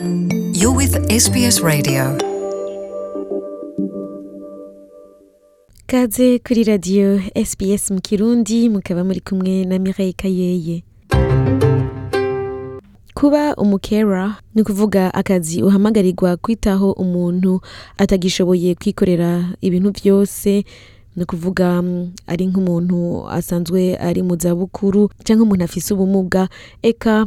You're with SBS Radio. Kaze kuri radio SBS mu Kirundi mukaba muri kumwe na Mireille Kayeye. Kuba umukera ni ukuvuga akazi uhamagarirwa kwitaho umuntu atagishoboye kwikorera ibintu byose ni ukuvuga mm, ari nk'umuntu asanzwe ari mu zabukuru cyangwa umuntu afise ubumuga eka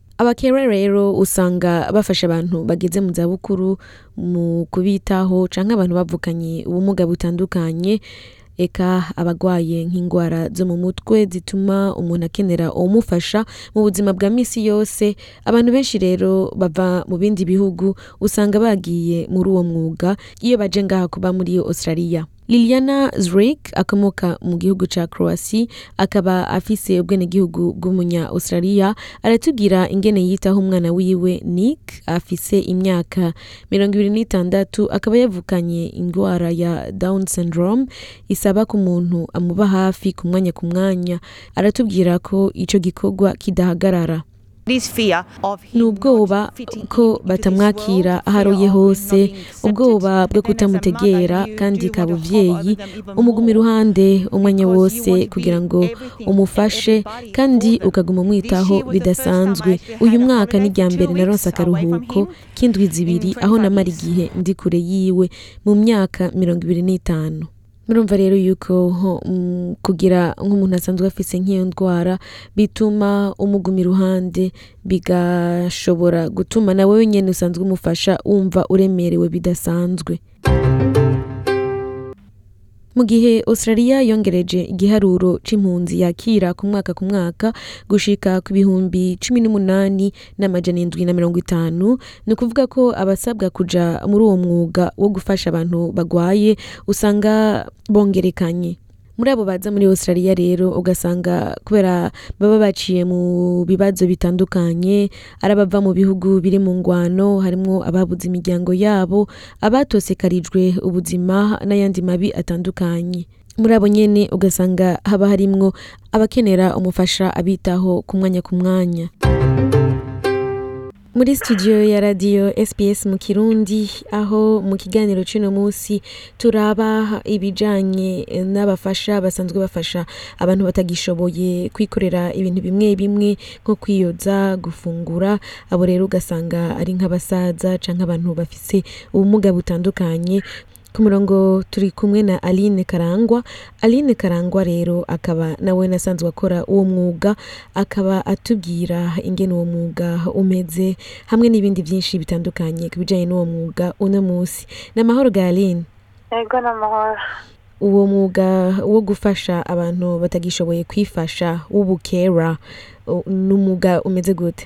abakera rero usanga bafasha abantu bageze mu zabukuru mu kubitaho cyangwa abantu bavukanye ubumuga butandukanye eka abarwaye nk'indwara zo mu mutwe zituma umuntu akenera umufasha mu buzima bwa minsi yose abantu benshi rero bava mu bindi bihugu usanga bagiye muri uwo mwuga iyo baje ngaha kuba muri Australia Liliana Zurek akomoka mu gihugu cya Croatia akaba afise ubwenegihugu bw'umunya-Australia aratubwira ingene yitaho umwana wiwe Nick afise imyaka mirongo ibiri n'itandatu akaba yavukanye indwara ya Down syndrome isaba ko umuntu amuba hafi ku mwanya ku mwanya aratubwira ko icyo gikorwa kidahagarara ni ubwoba ko batamwakira aho aroye hose ubwoba bwo kutamutegera kandi kabubyeyi umubyeyi umuguma iruhande umwanya wose kugira ngo umufashe kandi ukaguma umwitaho bidasanzwe uyu mwaka ni irya mbere naronse akaruhuko k'indwi zibiri aho namara igihe ndi kure yiwe mu myaka mirongo ibiri n'itanu murumva rero yuko mm, kugira nk'umuntu asanzwe afise nk'iyo ndwara bituma umuguma iruhande bigashobora gutuma nawe wenyene usanzwe umufasha wumva uremerewe bidasanzwe Mu gihe Australia yongereje igiharuro c'impunzi yakira ku mwaka ku mwaka gushika ku bihumbi cumi n'umunani n'amajana indwi na mirongo itanu, ni ukuvuga ko abasabwa kuja muri uwo mwuga wo gufasha abantu bagwaye usanga bongerekanye. muri abo baza muri Australia rero ugasanga kubera baba baciye mu bibazo bitandukanye ari abava mu bihugu biri mu ngwano harimo ababuze imiryango yabo abatosekarijwe ubuzima n'ayandi mabi atandukanye muri abo nyene ugasanga haba harimo abakenera umufasha abitaho ku mwanya ku mwanya muri studio ya radiyo SPS mu kirundi aho mu kiganiro cy'uno munsi turaba ibijyanye n'abafasha basanzwe bafasha abantu batagishoboye kwikorera ibintu bimwe bimwe nko kwiyoza gufungura abo rero ugasanga ari nk'abasaza cyangwa abantu bafite ubumuga butandukanye ku murongo turi kumwe na aline karangwa aline karangwa rero akaba nawe nasanzwe akora uwo mwuga akaba atubwira ingene uwo mwuga umeze hamwe n'ibindi byinshi bitandukanye ku bijyanye n'uwo mwuga uno munsi ni amahoro ga aline yego ni amahoro uwo mwuga wo gufasha abantu batagishoboye kwifasha w'ubukera ni umwuga umeze gute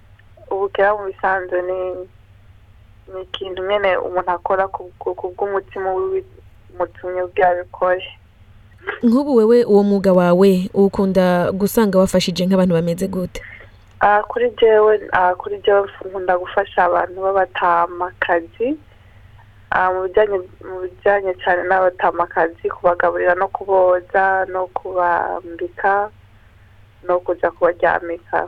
ubukera mu bisanzwe ni ni ikintu nyine umuntu akora ku bw'umutima w'umutumye bwabikore nk'ubu wewe uwo mwuga wawe ukunda gusanga wafashije nk'abantu bameze gute ah, kuri jewe ah, kuri jyewe nkunda gufasha abantu b'abatamakazi ah, mu bijyanye cyane n'abatamakazi kubagaburira no kuboza no kubambika no kujya kubaryamika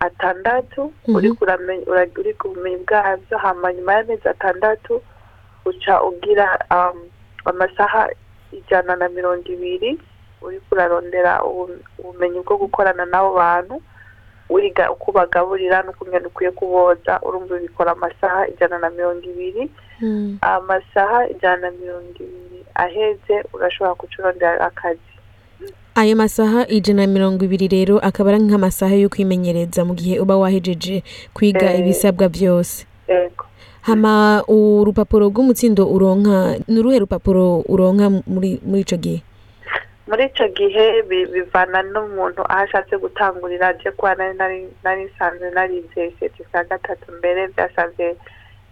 atandatu mm-hmm. uri ku bumenyi bwabyo hanyuma y'amezi atandatu uca ugira um, amasaha ijana na mirongo ibiri uri kurarondera ubumenyi bwo gukorana n'abo bantu wiga uko bagaburira n'uko ukwiye kuboza urumva bikora amasaha ijana na mirongo ibiri hmm. amasaha ijana na mirongo ibiri aheze urashobora guca urondera akazi ayo masaha ijana na mirongo ibiri rero akaba ari nk'amasaha yo kwimenyereza mu gihe uba wahejeje kwiga eh. ibisabwa byose hama urupapuro rw'umutsindo uronka ni uruhe rupapuro uronka muri icyo gihe muri icyo gihe bivana n'umuntu aho ashatse gutangurira ajye kuba nari nsanzwe naribye seritifika ya gatatu mbere byasabye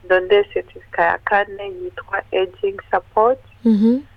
ndonde seritifika ya kane yitwa ejingi sapoti mhm.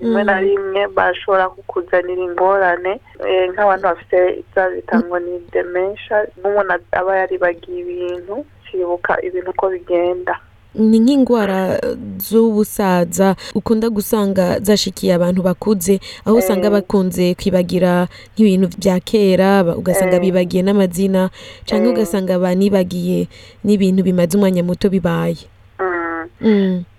rimwe na mm. rimwe bashobora kukuzanira ingorane eh, nk'abantu bafite ibyaha ni demensha nk'umuntu aba yaribagiye ibintu kibuka ibintu uko bigenda ni nk'indwara z'ubusaza ukunda gusanga zashikiye abantu bakuze aho usanga eh. bakunze kwibagira nk'ibintu bya kera ugasanga eh. bibagiye n'amazina cyangwa eh. ugasanga banibagiye n'ibintu bimaze umwanya muto bibaye mm. Mm.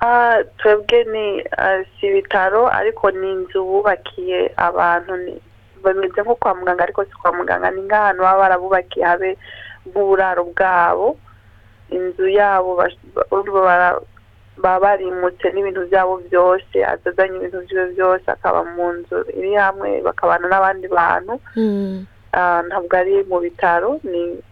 ah, twebwe ni ah, si ibitaro ariko ni inzu bubakiye abantu bameze nko kwa muganga ariko si kwa muganga ni nk'ahantu baba barabubakiye habe nk'uburaro bwabo inzu yabo baba barimutse n'ibintu byabo byose azazanye ibintu byiwe byose akaba mu nzu iri hamwe bakabana n'abandi bantu hmm. Ah, ntabwo ari mu bitaro ni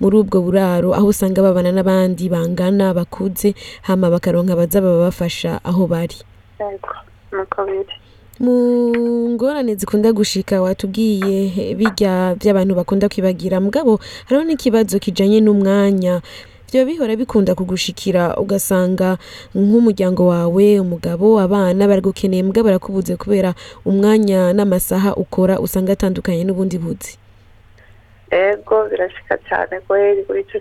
muri ubwo buraro aho usanga babana n'abandi bangana bakuze hama bakaronka abazaba babafasha aho bari Mu ngorane zikunda gushika watubwiye bijya byabantu bakunda kwibagira mugabo hariho n'ikibazo kijyanye n'umwanya byo bihora bikunda kugushikira ugasanga nk'umuryango wawe umugabo abana baragukeneye mugabo barakubuze kubera umwanya n'amasaha ukora usanga atandukanye n'ubundi buzi ego birashika cyane kweri kuri ico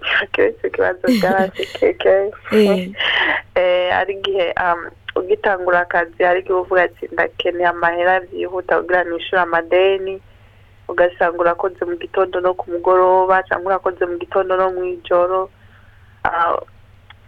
kibazo cy'abashikike eh. eh, ari igihe um, ugitangura akazi ariko igihe uvuga ati ndakeneye amahera byihuta kugira nishyure amadeni ugasanga urakoze mu gitondo no ku mugoroba cyangwa urakoze mu gitondo no mu ijoro ah,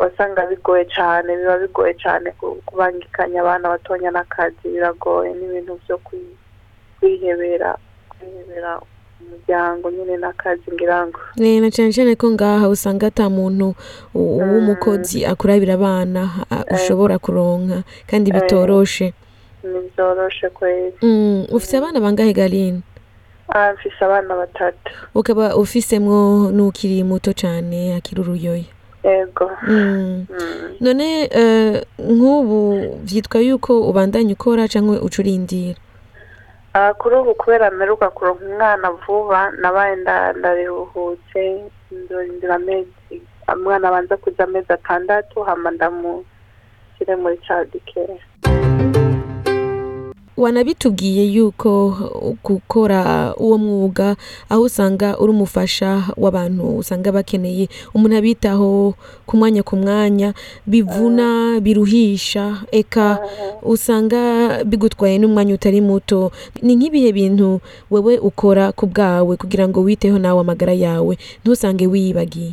wasanga bigoye cyane biba bigoye cyane kubangikanya abana batonya n'akazi biragoye n'ibintu byo kwihebera kwihebera umuryango nyine n'akazi ngirango na cyane cyane ko ngaha usanga ata muntu mm. w'umukozi akurabira abana eh. ushobora kuronka kandi eh. bitoroshe ntibyoroshye kwezi mm, ufite abana bangahe garine ah, mfise abana batatu ukaba ufisemwo n'ukiri muto cyane akiri uruyoya yego mm. none eh, nk'ubu byitwa yuko ubandanya ukora cyangwa ucurindira Ah, kuri ubu kubera mperuka kuronka umwana vuba nabaye ndaruhutse ndorindira amezi umwana abanza kuza amezi atandatu hama ndamushyire muri childcare wanabitubwiye yuko gukora uwo mwuga aho usanga uri umufasha w'abantu usanga bakeneye umuntu abitaho ku mwanya ku mwanya bivuna biruhisha eka usanga bigutwaye n'umwanya utari muto ni nk'ibihe bintu wewe ukora ku bwawe kugira ngo witeho nawe amagara yawe ntusange wiyibagiye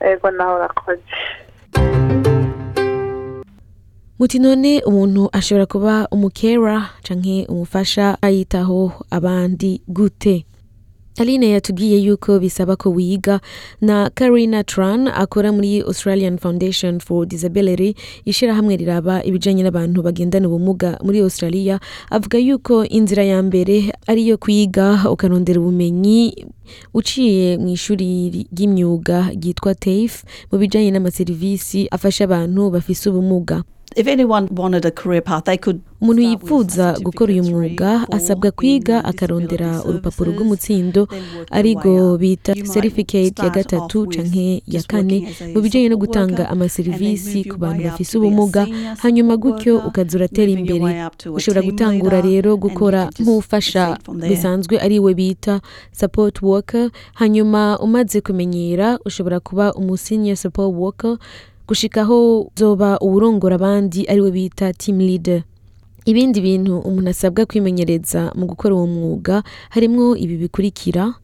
yego nawe urakoze muti none umuntu ashobora kuba umukera canke umufasha ayitaho abandi gute Aline yatubwiye yuko bisaba ko wiga na Karina Tran akora muri Australian Foundation for Disability ishirahamwe riraba ibijyanye n'abantu bagendana ubumuga muri Australia avuga yuko inzira ya mbere ari iyo kwiga ukanondera ubumenyi uciye mu ishuri ry'imyuga ryitwa TAFE mu bijyanye n'amaserivisi afasha abantu bafise ubumuga umuntu yifuza gukora uyu mwuga asabwa kwiga akarondera urupapuro rw'umutsindo arirwo bita serifiketi ya gatatu cyangwa ya kane mu bijyanye no gutanga amaserivisi ku bantu bafite ubumuga hanyuma gutyo ukajya uratera imbere ushobora gutangura rero gukora nk'ufasha bisanzwe ariwe bita sapoti woka hanyuma umaze kumenyera ushobora kuba umusinya support worker gushikaho zoba uwurongora abandi ariwe bita team leader Ibindi bintu umuntu asabwa kwimenyereza mu gukora uwo mwuga harimo ibi bikurikira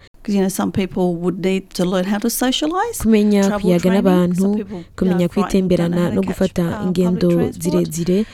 kumenya kuyaga n'abantu kumenya kwitemberana no gufata ingendo zirezire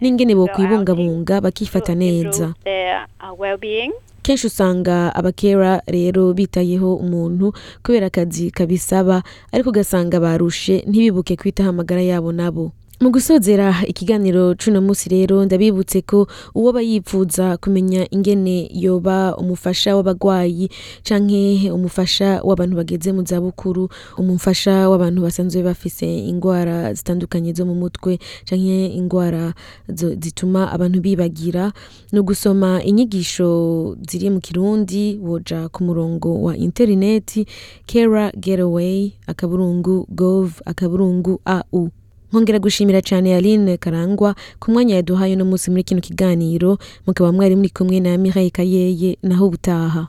n'ingene bokwibungabunga bakifata neza uh, kenshi usanga abakera rero bitayeho umuntu kubera akazi kabisaba ariko ugasanga barushe ntibibuke kwitaho amagara yabo nabo Mu gusozera ikiganiro c'uno munsi rero ndabibutse ko uwo yifuza kumenya ingene yoba umufasha w'abagwayi canke umufasha w'abantu bageze mu zabukuru, umufasha w'abantu basanzwe bafise indwara zitandukanye zo mu mutwe canke ingwara zituma abantu bibagira, no gusoma inyigisho ziri mu Kirundi woja ku murongo wa interineti kera geraway akaburungu govu akaburungu au. nkongera gushimira cyane Aline Karangwa ku mwanya yaduhaye uno munsi muri kino kiganiro mukaba mwari muri kumwe na Mireille Kayeye naho ubutaha